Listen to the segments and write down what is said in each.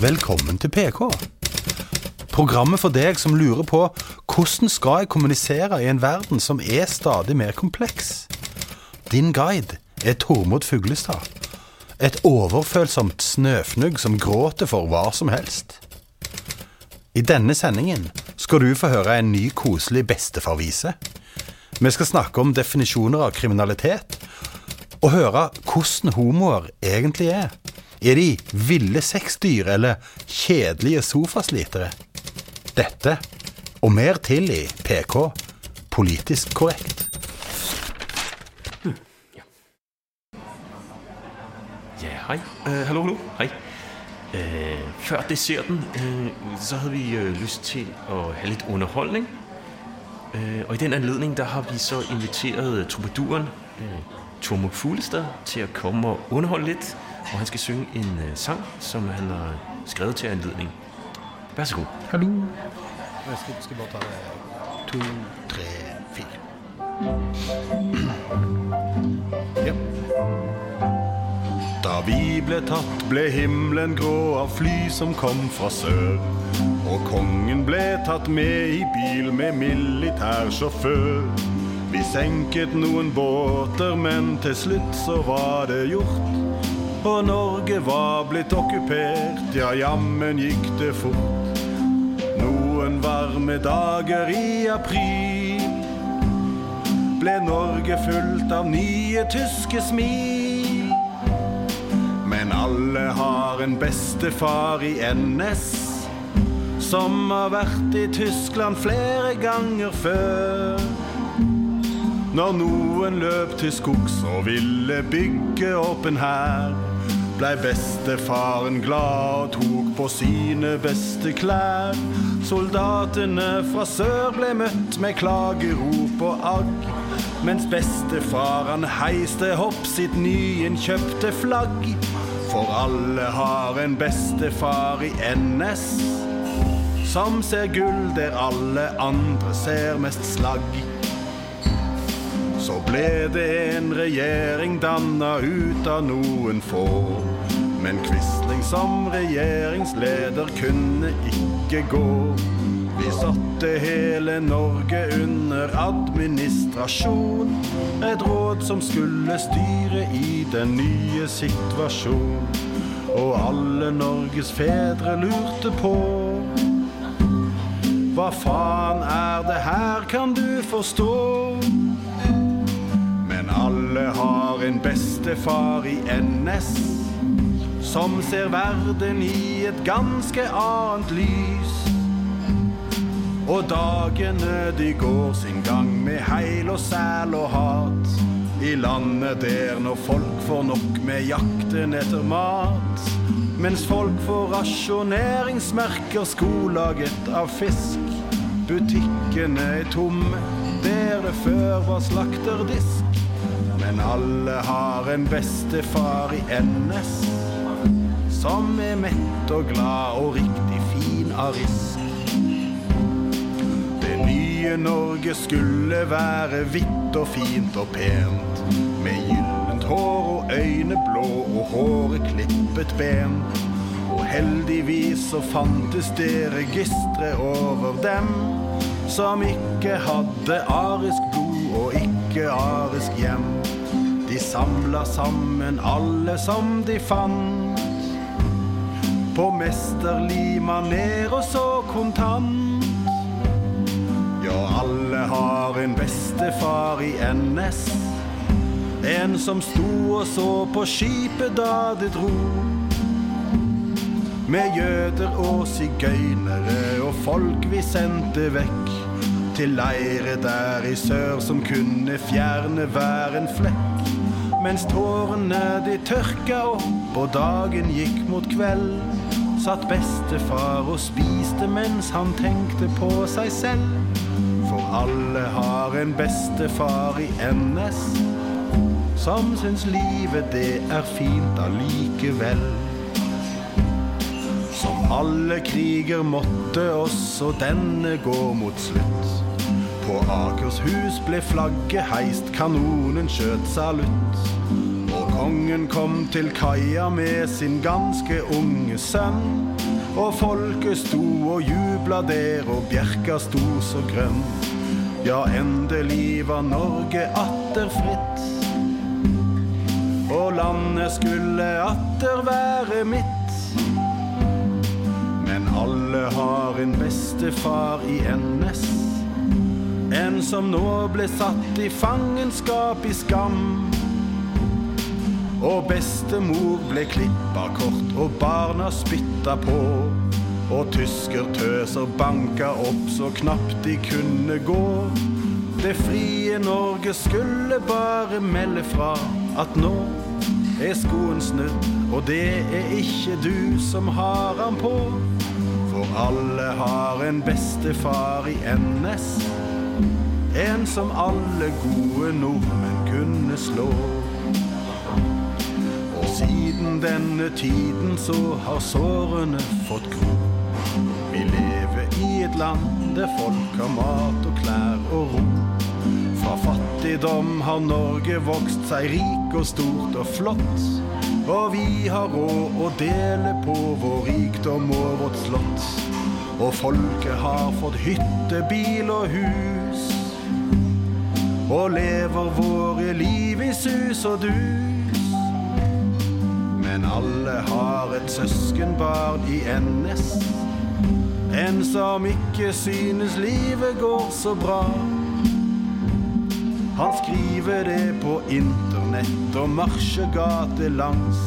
Velkommen til PK. Programmet for deg som lurer på hvordan skal jeg kommunisere i en verden som er stadig mer kompleks. Din guide er Tormod Fuglestad. Et overfølsomt snøfnugg som gråter for hva som helst. I denne sendingen skal du få høre en ny koselig bestefarvise. Vi skal snakke om definisjoner av kriminalitet, og høre hvordan homoer egentlig er. Er de ville sexdyr eller kjedelige sofaslitere? Dette og mer til i PK politisk korrekt. Ja, hei. Øh, hallo, hallo. Hei. Uh, før desserten, uh, så hadde vi uh, lyst til å ha litt underholdning. Øh, og i den anledning, der har vi så inviteret trubaduren øh, Tormod Fuglestad til å komme og underholde lidt. Og han skal synge en øh, sang, som han har skrevet til anledning. Vær så god. Hallo. Jeg skal, skal bare ta det. To, tre, fire. Ja. Da vi ble tatt, ble himmelen grå av fly som kom fra sør. Og kongen ble tatt med i bil med militærsjåfør. Vi senket noen båter, men til slutt så var det gjort. Og Norge var blitt okkupert, ja, jammen gikk det fort. Noen varme dager i april ble Norge fullt av nye tyske smil. Men alle har en bestefar i NS som har vært i Tyskland flere ganger før. Når noen løp til skogs og ville bygge opp en hær, blei bestefaren glad og tok på sine beste klær. Soldatene fra sør ble møtt med klagerop og agg, mens bestefaren heiste hopp sitt nyinnkjøpte flagg. For alle har en bestefar i NS som ser gull der alle andre ser mest slagg. Så ble det en regjering danna ut av noen få. Men Quisling som regjeringsleder kunne ikke gå. Vi satte hele Norge under administrasjon. Et råd som skulle styre i den nye situasjonen. Og alle Norges fedre lurte på hva faen er det her, kan du forstå? Alle har en bestefar i NS som ser verden i et ganske annet lys. Og dagene de går sin gang med heil og sæl og hat. I landet der når folk får nok med jakten etter mat. Mens folk får rasjoneringsmerker skolaget av fisk. Butikkene er tomme der det før var slakterdisk. Men alle har en bestefar i NS som er mett og glad og riktig fin av. Det nye Norge skulle være hvitt og fint og pent. Med gyllent hår og øyne blå og håret klippet ben. Og heldigvis så fantes det registre over dem som ikke hadde arisk blod og ikke arisk hjem. De samla sammen alle som de fant. På mesterlig maner og så kontant. Ja, alle har en bestefar i NS. En som sto og så på skipet da det dro. Med jøder og sigøynere og folk vi sendte vekk. Til leire der i sør som kunne fjerne hver en flekk. Mens tårene de tørka opp og dagen gikk mot kveld. Satt bestefar og spiste mens han tenkte på seg selv. For alle har en bestefar i NS som syns livet det er fint allikevel. Som alle kriger måtte også denne gå mot slutt. På Akershus ble flagget heist, kanonen skjøt salutt. Og kongen kom til kaia med sin ganske unge sønn. Og folket sto og jubla der, og bjerka sto så grønn. Ja, endelig var Norge atter fritt. Og landet skulle atter være mitt. Men alle har en bestefar i NS. En som nå ble satt i fangenskap i skam. Og bestemor ble klippa kort, og barna spytta på. Og tyskertøser banka opp så knapt de kunne gå. Det frie Norge skulle bare melde fra at nå er skoen snudd, og det er ikke du som har han på. For alle har en bestefar i NS. En som alle gode nordmenn kunne slå. Og siden denne tiden så har sårene fått gro. Vi lever i et land der folk har mat og klær og ro. Fra fattigdom har Norge vokst seg rik og stort og flott. Og vi har råd å dele på vår rikdom og vårt slott. Og folket har fått hytte, bil og hus. Og lever våre liv i sus og dus. Men alle har et søskenbarn i NS. En som ikke synes livet går så bra. Han skriver det på internett og marsjer gatelangs.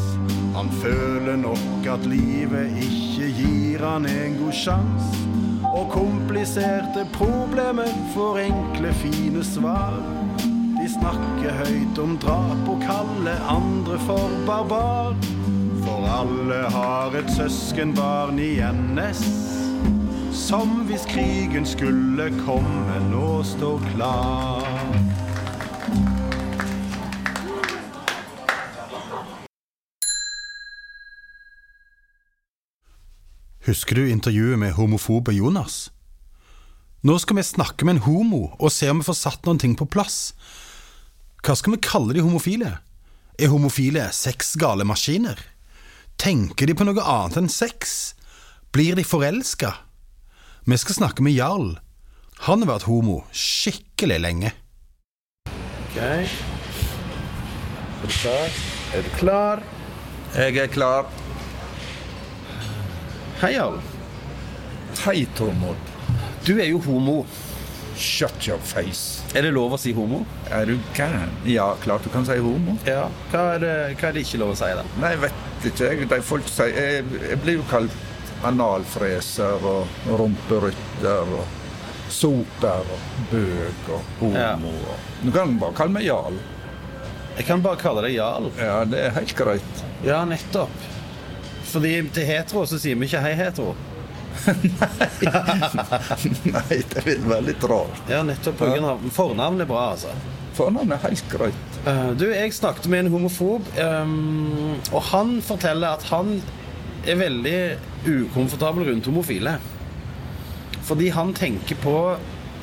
Han føler nok at livet ikke gir han en god sjans. Og kompliserte problemer får enkle, fine svar. De snakker høyt om drap og kaller andre for barbar. For alle har et søskenbarn i NS. Som hvis krigen skulle komme, nå står klar. Husker du intervjuet med homofobe Jonas? Nå skal vi snakke med en homo og se om vi får satt noen ting på plass. Hva skal vi kalle de homofile? Er homofile sexgale maskiner? Tenker de på noe annet enn sex? Blir de forelska? Vi skal snakke med Jarl. Han har vært homo skikkelig lenge. Ok. Er du klar? Er du klar? Jeg er klar. Hei, Jarl. Hei, Tormod. Du er jo homo. Shut your face. Er det lov å si homo? Er du gæren? Ja, klart du kan si homo. Ja. Hva er det, hva er det ikke lov å si, da? Nei, jeg vet ikke. Jeg, de folk sier jeg, jeg blir jo kalt analfreser og rumperytter og soper og bøk og homo. Ja. Du kan bare kalle meg Jarl. Jeg kan bare kalle deg Jarl. Ja, det er helt greit. Ja, nettopp. Fordi til hetero så sier vi ikke hei, hetero. Nei, Nei, det vil være litt rart. Ja, nettopp grunn av Fornavn er bra, altså. Fornavn er helt greit. Uh, du, jeg snakket med en homofob, um, og han forteller at han er veldig ukomfortabel rundt homofile. Fordi han tenker på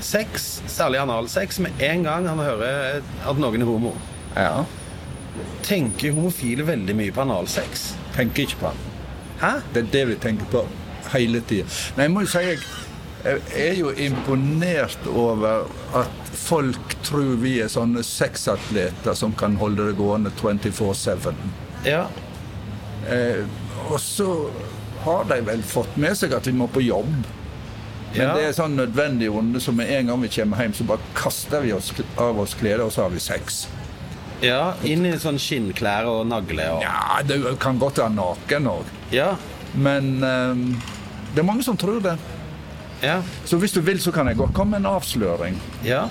sex, særlig analsex, med en gang han hører at noen er homo. Ja. Tenker homofile veldig mye på analsex? Tenker ikke på det. Hæ? Det er det vi tenker på hele tida. Nei, jeg må jo si jeg, jeg er jo imponert over at folk tror vi er sånne sexatleter som kan holde det gående 24-7. Ja. Eh, og så har de vel fått med seg at vi må på jobb. Men Ja. det er sånn nødvendig onde som med en gang vi kommer hjem, så bare kaster vi oss av oss klærne, og så har vi sex. Ja. Inn i sånn skinnklær og nagle og Ja, du kan godt være naken òg, Ja. men um, det er mange som tror det. Ja. Så hvis du vil, så kan jeg godt komme med en avsløring. Ja.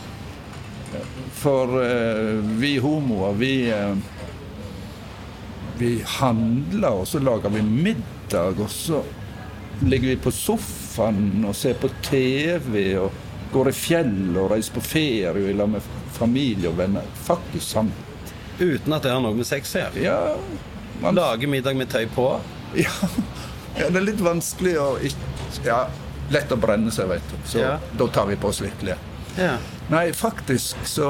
For uh, vi homoer, vi uh, Vi handler, og så lager vi middag, og så ligger vi på sofaen og ser på TV og går i fjell og reiser på ferie i lag med familie og venner. Faktisk sant. Uten at det har noe med sex å gjøre. Ja, man, Lage middag med tøy på. ja, ja, det er litt vanskelig å Ja, lett å brenne seg, vet du. Så Ja. da tar vi på oss litt klær. Ja. Nei, faktisk så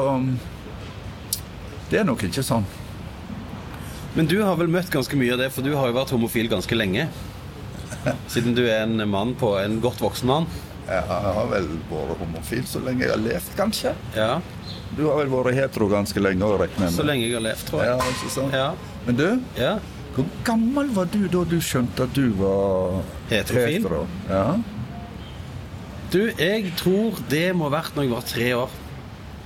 Det er nok ikke sånn. Men du har vel møtt ganske mye av det, for du har jo vært homofil ganske lenge. Siden du er en mann på en godt voksen mann. Jeg har vel vært homofil så lenge jeg har levd, kanskje. Ja. Du har vel vært hetero ganske lenge òg, regner jeg Så lenge jeg har levd, tror Ja, jeg. ikke sant? Ja. Men du, ja. hvor gammel var du da du skjønte at du var Heterofil? hetero? Ja. Du, jeg tror det må ha vært når jeg var tre år.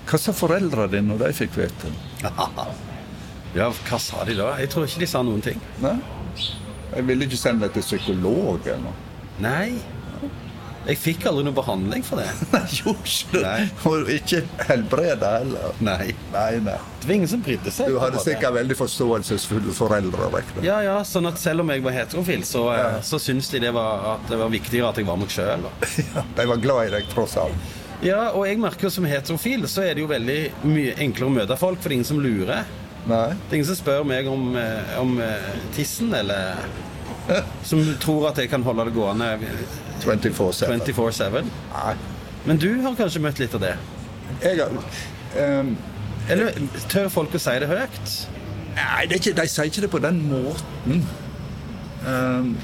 Hva sa foreldrene dine når de fikk vite det? Ja, hva sa de da? Jeg tror ikke de sa noen ting. Nei? Jeg ville ikke sende deg til psykolog eller noe. Nei. Jeg fikk aldri noe behandling for det. Nei, jo, det. Og ikke helbreda heller. Nei. Nei, nei. Det var ingen som brydde seg. Du hadde sikkert veldig forståelsesfulle foreldre. regner. Ja, ja, sånn at selv om jeg var heterofil, så, eh, Ja. så syntes de det var, at det var viktigere at jeg var meg sjøl. Ja, de var glad i deg, tross alt. Ja, og jeg merker jo som heterofil, så er det jo veldig mye enklere å møte folk, for det er ingen som lurer. Nei. Det er ingen som spør meg om, eh, om eh, tissen, eller som tror at jeg kan holde det gående 24-7. 24-7. Nei. Men du har kanskje møtt litt av det? Jeg har um, Eller tør folk å si det høyt? Nei, det ikke, de sier ikke det på den måten. Um,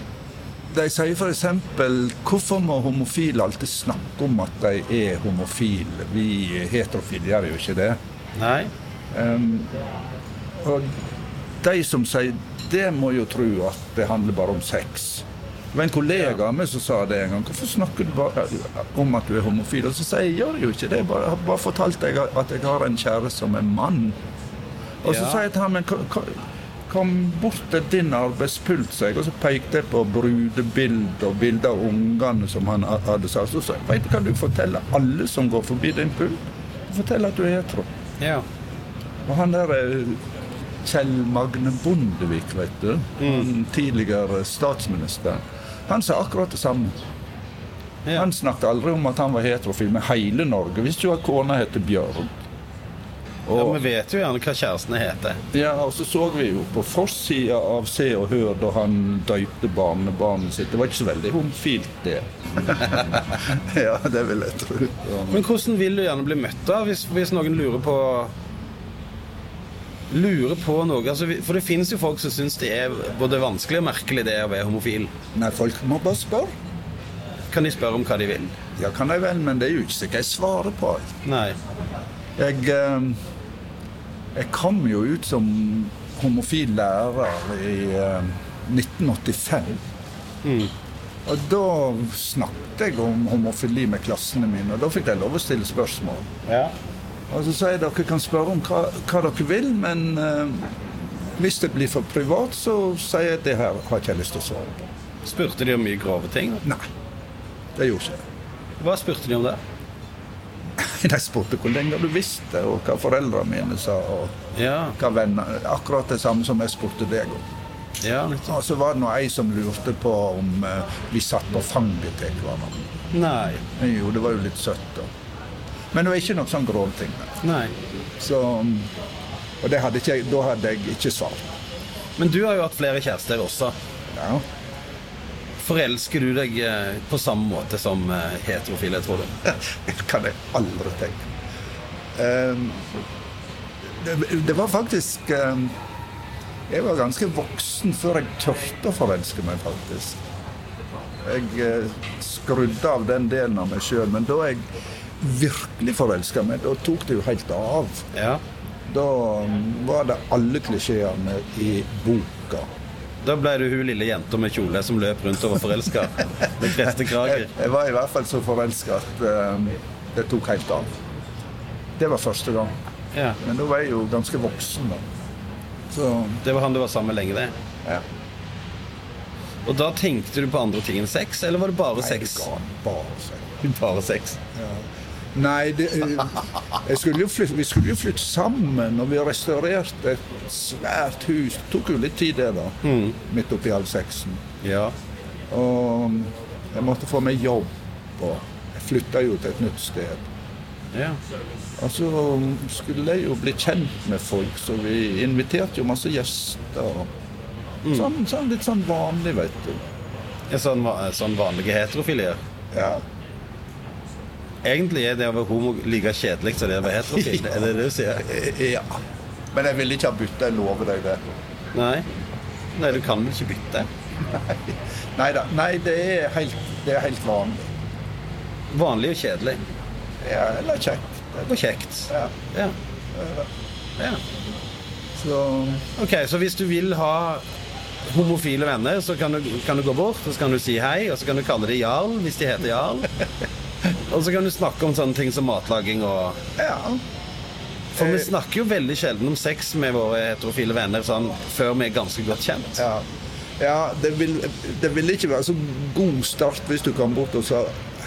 de sier f.eks.: Hvorfor må homofile alltid snakke om at de er homofile? Vi heterofile gjør jo ikke det. Nei. Um, og de som sier det, må jo tro at det handler bare om sex. Det var en kollega av meg som sa det en gang. Hvorfor snakker du bare om at du er homofil? Og så sier jeg gjør jo ikke det. Bare, jeg har bare fortalt deg at jeg har en kjæreste som er mann. Og så Ja. sa jeg til ham men ko- ko- Kom bort til din arbeidspult, sa jeg, og så pekte jeg på brudebilder og bilder av ungene som han hadde sagt. Så sa jeg, vet du hva du forteller alle som går forbi din pult? Fortell at du er hetero. Ja. Og han der eh, Kjell Magne Bondevik, vet du, Mm. tidligere statsministeren, han sa akkurat det samme. Ja. Han snakket aldri om at han var heterofil med hele Norge. Visste jo at kona heter Bjørn. ja, Og, Vi vet jo gjerne hva kjærestene heter. ja, og så så vi jo på forsida av Se og Hør da han døypte barnebarnet sitt. Det var ikke så veldig homofilt, det. ja, det vil jeg tro. Men hvordan vil du gjerne bli møtt da, hvis, hvis noen lurer på Lurer på noe? Altså, for det finnes jo folk som syns det er både vanskelig og merkelig det å være homofil. Nei, folk må bare spørre. Kan de spørre om hva de vil? Ja, kan de vel, men det er jo ikke sikkert jeg svarer på. Nei. Jeg, eh, jeg kom jo ut som homofil lærer i eh, 1985. Og da snakket jeg om homofili med klassene mine, og da fikk de lov å stille spørsmål. Ja. Og så sier jeg dere kan spørre om hva, hva dere vil, men eh, hvis det blir for privat, så sier jeg at det her har ikke jeg lyst til å svare på. Spurte de om mye grove ting? Nei, det gjorde ikke. Hva spurte de om det? De spurte hvor lenge du visste, og hva foreldrene mine sa, og Ja. hva venner Akkurat det samme som jeg spurte deg om. ja. Og så var det nå ei som lurte på om eh, vi satt på fanget til hverandre. Nei. Jo, det var jo litt søtt, da. Men det var ikke noe sånn grove ting. Nei. Så, og det hadde ikke, da hadde jeg ikke svar. Men du har jo hatt flere kjærester også. Ja. Forelsker du deg eh, på samme måte som eh, heterofile, tror du? Det kan jeg aldri tenke. Ehm, det, var faktisk ehm, Jeg var ganske voksen før jeg turte å forelske meg, faktisk. Jeg eh, skrudde av den delen av meg sjøl, men da jeg virkelig forelska meg, da tok det jo helt av. Ja. Da var det alle klisjeene i boka. Da ble du hun lille jenta med kjole som løp rundt og var forelska. Med prestekrager. Jeg, jeg var i hvert fall så forelska at ehm, det tok helt av. Det var første gang. Ja. Men da var jeg jo ganske voksen, da. Så Det var han du var sammen med lenge, det. ja. Og da tenkte du på andre ting enn sex, eller var det bare Nei, sex? det bare sex. Bare sex. Nei, det, eh, skulle flytte, vi skulle jo flytte sammen, og vi restaurerte et svært hus. Det tok jo litt tid, det, da. Midt oppi halv seksen. Ja. Og jeg måtte få meg jobb, og jeg flytta jo til et nytt sted. ja. Og så skulle jeg jo bli kjent med folk, så vi inviterte jo masse gjester. Sånn, sånn litt sånn vanlig, vet du. Ja, Sånn, sånn vanlige heterofilier? Ja. Egentlig er det å være homo like kjedelig som det å være heterofil. Er det det du sier? ja. Men jeg ville ikke ha bytta, jeg lover deg det. Nei. Nei, du kan vel ikke bytte? Nei da. Nei, det er helt, det er helt vanlig. Vanlig og kjedelig. Ja, eller kjekt. Og kjekt. Ja. Ja. ja. Så Ok, så hvis du vil ha homofile venner, så kan du, kan du gå bort og så kan du si hei, og så kan du kalle dem Jarl hvis de heter Jarl. Og så kan du snakke om sånne ting som matlaging og ja. For vi snakker jo veldig sjelden om sex med våre heterofile venner sånn før vi er ganske godt kjent. Ja, ja det, vil, det vil ikke være så god start hvis du kan bort og sa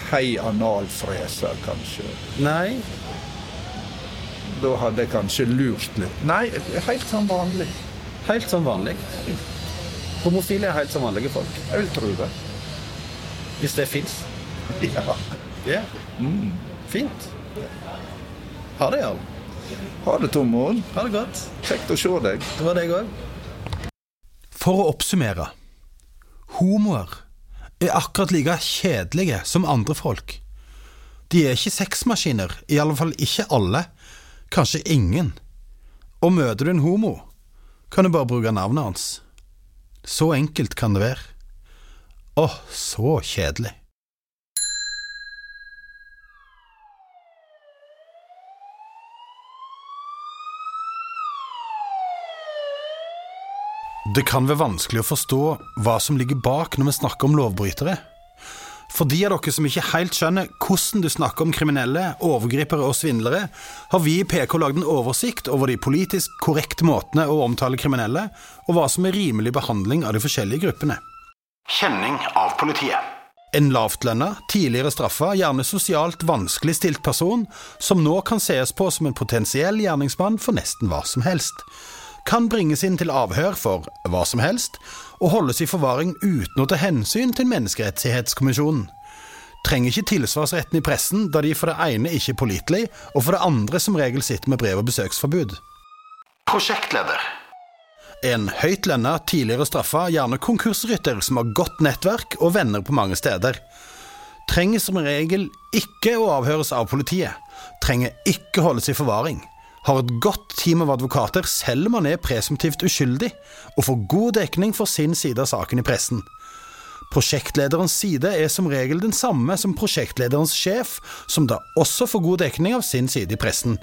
hei, analfreser, kanskje. Nei. Da hadde jeg kanskje lurt litt. Nei, helt sånn vanlig. Helt som vanlig. Homofile er helt som vanlige folk. Jeg vil tro det. Hvis det fins. Ja. Ja. Fint. Ha det, Jarl. Ha det, Tormod. Ha det godt. Kjekt å se deg. Det var deg òg. For å oppsummere. Homoer er akkurat like kjedelige som andre folk. De er ikke sexmaskiner, i alle fall ikke alle. Kanskje ingen. Og møter du en homo, kan du bare bruke navnet hans. Så enkelt kan det være. Åh, så kjedelig. Det kan være vanskelig å forstå hva som ligger bak når vi snakker om lovbrytere. For de av dere som ikke helt skjønner hvordan du snakker om kriminelle, overgripere og svindlere, har vi i PK lagd en oversikt over de politisk korrekte måtene å omtale kriminelle, og hva som er rimelig behandling av de forskjellige gruppene. Kjenning av politiet. En lavtlønna, tidligere straffa, gjerne sosialt vanskelig stilt person, som nå kan ses på som en potensiell gjerningsmann for nesten hva som helst, kan bringes inn til avhør for hva som helst, og holdes i forvaring uten å ta hensyn til Menneskerettighetskommisjonen. Trenger ikke tilsvarsretten i pressen, da de for det ene ikke er pålitelige, og for det andre som regel sitter med brev- og besøksforbud. Prosjektleder. En høyt lønna, tidligere straffa, gjerne konkursrytter som har godt nettverk og venner på mange steder. Trenger som regel ikke å avhøres av politiet. Trenger ikke holdes i forvaring. Har et godt team av advokater selv om han er presumptivt uskyldig, og får god dekning for sin side av saken i pressen. Prosjektlederens side er som regel den samme som prosjektlederens sjef, som da også får god dekning av sin side i pressen.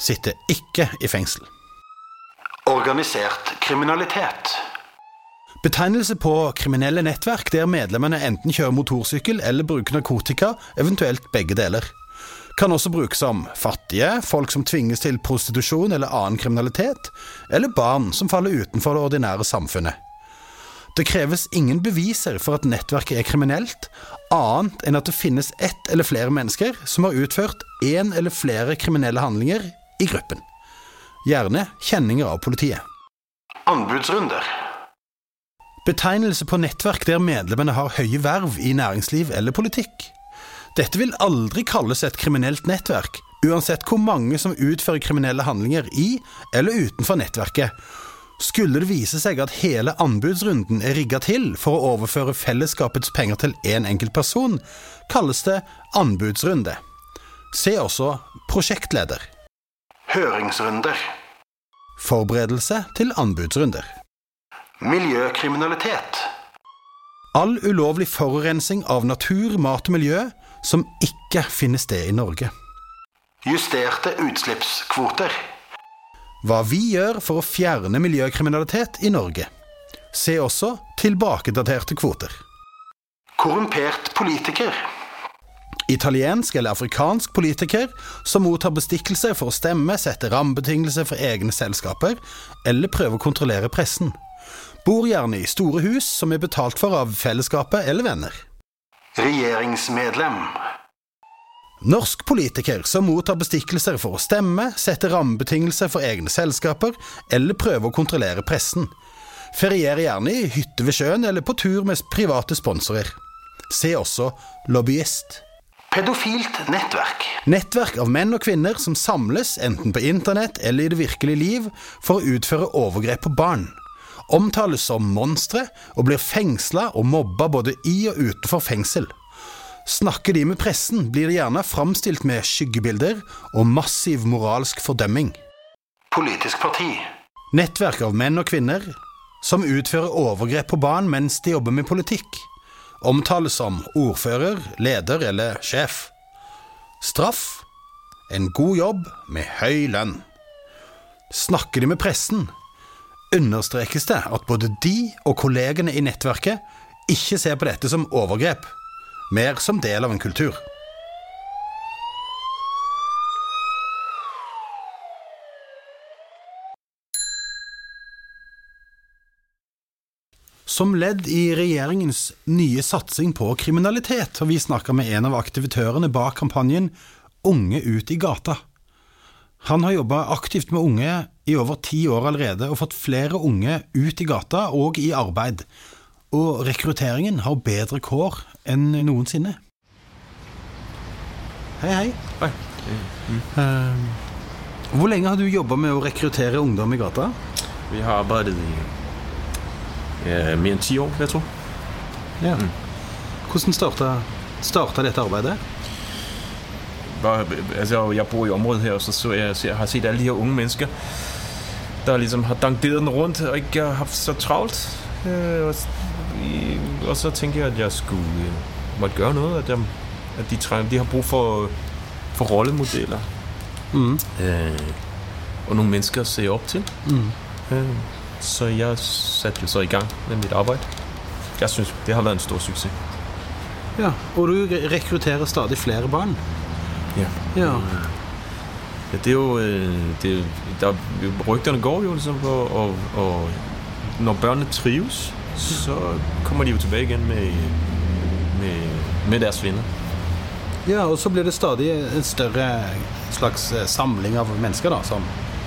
Sitter ikke i fengsel. Organisert kriminalitet. Betegnelse på kriminelle nettverk der medlemmene enten kjører motorsykkel eller bruker narkotika, eventuelt begge deler. Kan også brukes om fattige, folk som tvinges til prostitusjon eller annen kriminalitet, eller barn som faller utenfor det ordinære samfunnet. Det kreves ingen beviser for at nettverket er kriminelt, annet enn at det finnes ett eller flere mennesker som har utført én eller flere kriminelle handlinger i gruppen. Gjerne kjenninger av politiet. Anbudsrunder. Betegnelse på nettverk der medlemmene har høye verv i næringsliv eller politikk. Dette vil aldri kalles et kriminelt nettverk, uansett hvor mange som utfører kriminelle handlinger i eller utenfor nettverket. Skulle det vise seg at hele anbudsrunden er rigga til for å overføre fellesskapets penger til én enkelt person, kalles det anbudsrunde. Se også prosjektleder. Høringsrunder. Forberedelse til anbudsrunder. Miljøkriminalitet. All ulovlig forurensning av natur, mat og miljø som ikke finner sted i Norge. Justerte utslippskvoter. Hva vi gjør for å fjerne miljøkriminalitet i Norge. Se også tilbakedaterte kvoter. Korrumpert politiker. Italiensk eller afrikansk politiker som mottar bestikkelse for å stemme, sette rammebetingelser for egne selskaper eller prøve å kontrollere pressen. Bor gjerne i store hus som er betalt for av fellesskapet eller venner. Regjeringsmedlem. Norsk politiker som mottar bestikkelser for å stemme, sette rammebetingelser for egne selskaper eller prøve å kontrollere pressen. Ferierer gjerne i hytte ved sjøen eller på tur med private sponsorer. Se også lobbyist. Pedofilt nettverk. Nettverk av menn og kvinner som samles enten på internett eller i det virkelige liv for å utføre overgrep på barn. Omtales som monstre og blir fengsla og mobba både i og utenfor fengsel. Snakker de med pressen, blir de gjerne framstilt med skyggebilder og massiv moralsk fordømming. Politisk parti. Nettverk av menn og kvinner, som utfører overgrep på barn mens de jobber med politikk, omtales som ordfører, leder eller sjef. Straff en god jobb med høy lønn. Snakker de med pressen, understrekes det at både de og kollegene i nettverket ikke ser på dette som overgrep, mer som del av en kultur. Som ledd i regjeringens nye satsing på kriminalitet har vi snakka med en av aktivitørene bak kampanjen Unge ut i gata. Han har jobba aktivt med unge i over ti år allerede og fått flere unge ut i gata og i arbeid. Og rekrutteringen har bedre kår enn noensinne. Hei, hei. Hei. Eh, hvor lenge har du jobba med å rekruttere ungdom i gata? Vi har arbeidet i ja, mer enn ti år, jeg tror. Ja. Hvordan starta, starta dette arbeidet? Bare, altså, jeg bor i området her, og så, så jeg, så jeg har sett alle de her unge mennesker der liksom har danderet den rundt og ikke har hatt så travlt. Øh, og, og så tenker jeg at jeg skulle øh, måtte gjøre noe. At, jeg, at de, treng, de har brug for, for rollemodeller. Mm. Øh, og noen mennesker å se opp til. Mm. Øh, så jeg satte jo så i gang med mitt arbeid. Jeg syns det har vært en stor suksess. Ja, Og du rekrutterer stadig flere barn? Ja. Ja. Ja, det er jo, øh, det, er der, Rygterne går jo liksom på og, og når børnene trives, så kommer de jo tilbake igjen med, med, med deres venner. ja, og så blir det stadig en større slags eh, samling av mennesker, da. Som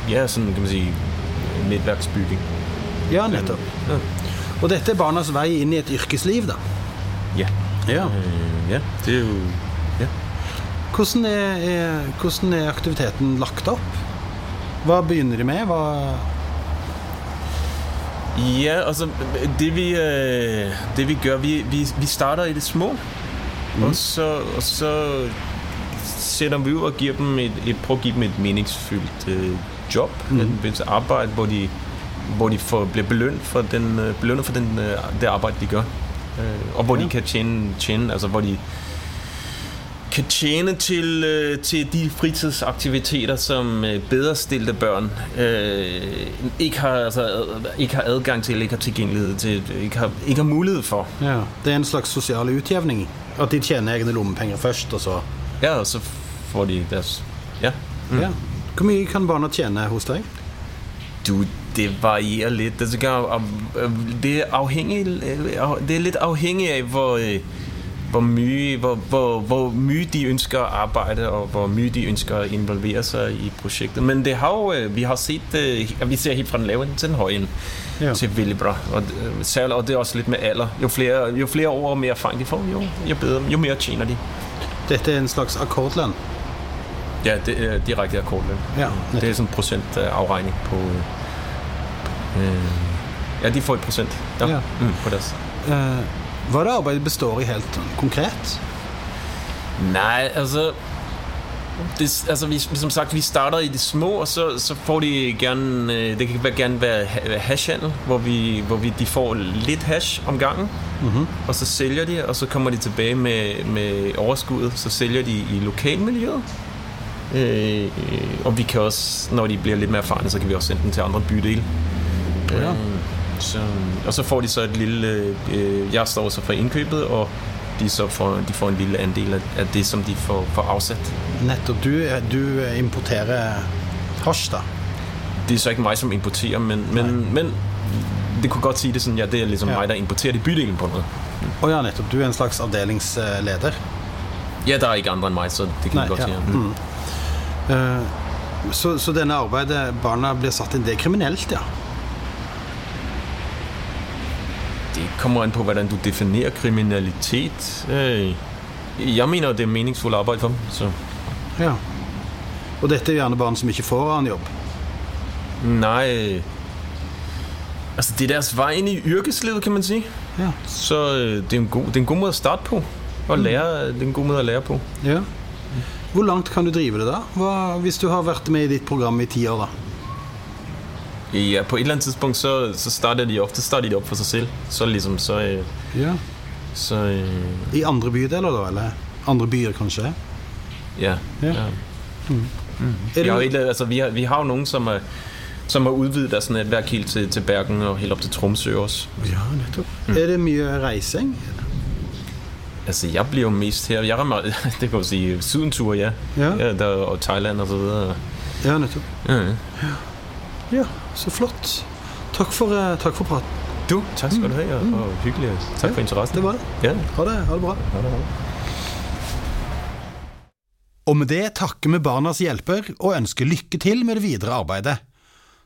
Ja, sånn kan man si nettverksbygging. Ja, nettopp. Ja. Og dette er barnas vei inn i et yrkesliv, da. Ja. Ja. Øh, ja, det er jo. Hvordan er, er, hvordan er aktiviteten lagt opp? Hva begynner de med? Hva Ja, altså det vi, øh, det vi gjør vi, vi, vi starter i det små. Og, så, og så sætter vi ut og gir dem et, et, prøver å gi dem et meningsfylt øh, job, mm. et arbeid hvor de, hvor de får, blir belønnet for, den, øh, belønnet for den, øh, det arbeidet de gjør. Og hvor de kan tjene, tjene, altså hvor de kan tjene til, øh, til de fritidsaktiviteter, som øh, bedre stilte børn øh, ikke, har, altså, ikke har adgang til, ikke har tilgjengelighet til, ikke har, ikke har mulighet for. ja, Det er en slags sosial utjevning. At de tjener egne lommepenger først, og så Ja, og så får de deres... Ja. ja. Hvor mye kan barna tjene hos deg? Du, det varierer litt. Det, er avhengig, det er litt avhengig av hvor, øh, hvor, mye, hvor, hvor, hvor mye de ønsker å arbeide, og hvor mye de ønsker å involvere seg i prosjektet. Men det har jo, øh, vi har sett øh, vi ser helt fra den lave til den høye. Ja. til veldig bra. Og, øh, og det er også litt med alder. Jo flere, jo flere år og mer erfaring de får, jo, jo, bedre, jo mer tjener de. Dette er en slags akkordlønn. Ja, det er direkte akkordløn. Ja, Det er sånn en procent øh, på... Øh, ja, de får et prosent ja. Mm, på deres. Eh, hva det arbeidet består i helt konkret? Nei, altså... Det, altså vi, som sagt, vi starter i det små, og så, så får de gerne... Øh, det kan gjerne være ha- hashhandel, hvor, vi, hvor vi, de får litt hash om gangen, Mhm. og så sælger de, og så kommer de tilbage med, med overskuddet, så sælger de i lokalmiljøet. Øh, og vi kan også, når de blir litt mer erfarne, så kan vi også sende dem til andre bydeler. Ja. Øh, så, og så får de så et lille... Øh, jeg står så for innkjøpet, og de, så får, de får en lille andel af det, som de får, får avsatt. Nettopp. Du, du importerer hasj, da. Det er så ikke meg som importerer, men, men, men det kunne godt si det sånn, ja, det er liksom Ja. meg der importerer det i bydelen på noget. Å ja, nettopp. Du er en slags avdelingsleder. Ja, det er ikke andre enn meg, så det kan Nei, godt ja. sige. Mm. Uh, så, så denne arbeidet barna blir satt inn, det er kriminelt, ja? Det kommer an på, hvordan du definerer kriminalitet. Øh, jeg mener, det er meningsfullt arbeid for dem, så ja. Og dette er gjerne barn som ikke får annen jobb. Nei Altså, det er deres vei inn i yrkeslivet, kan man si. Ja. Så øh, det, er en god, det er en god måte å starte på. Og lære, det er en god måte å lære på. ja. Hvor langt kan du drive det, da? Hva, hvis du har vært med i ditt program i ti år, da? Ja, på et eller annet tidspunkt, så, så starter de ofte starter de opp for seg selv. Så liksom, så, øh, Ja. så øh, I andre bydeler, da? Eller andre byer, kanskje? ja. Ja. ja. Mm. Mm. det, et, eller- altså, vi har, vi har noen som har, som har udvidet deres nettverk helt til, til Bergen og helt opp til Tromsø også. ja, nettopp. Er det mye reising? Altså, jeg blir jo mest her. Jeg rammer, det kan man si, sydentur, ja. Ja. ja der, og Thailand og så videre. Ja, nettopp. Ja. Ja, så flott. Takk for, eh, takk for praten. Du, takk skal du ha, og, og hyggelig. Takk for interessen. Det var det. Ja. Ha det. Ha det bra. Ha det, ha det. Og med det takker vi Barnas hjelper og ønsker lykke til med det videre arbeidet.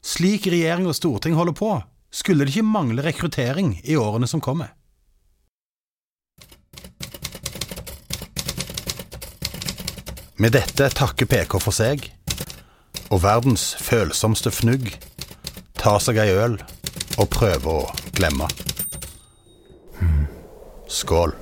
Slik regjering og storting holder på, skulle det ikke mangle rekruttering i årene som kommer. Med dette takker PK for seg, og verdens følsomste fnugg tar seg ei øl og prøver å glemme. Skål.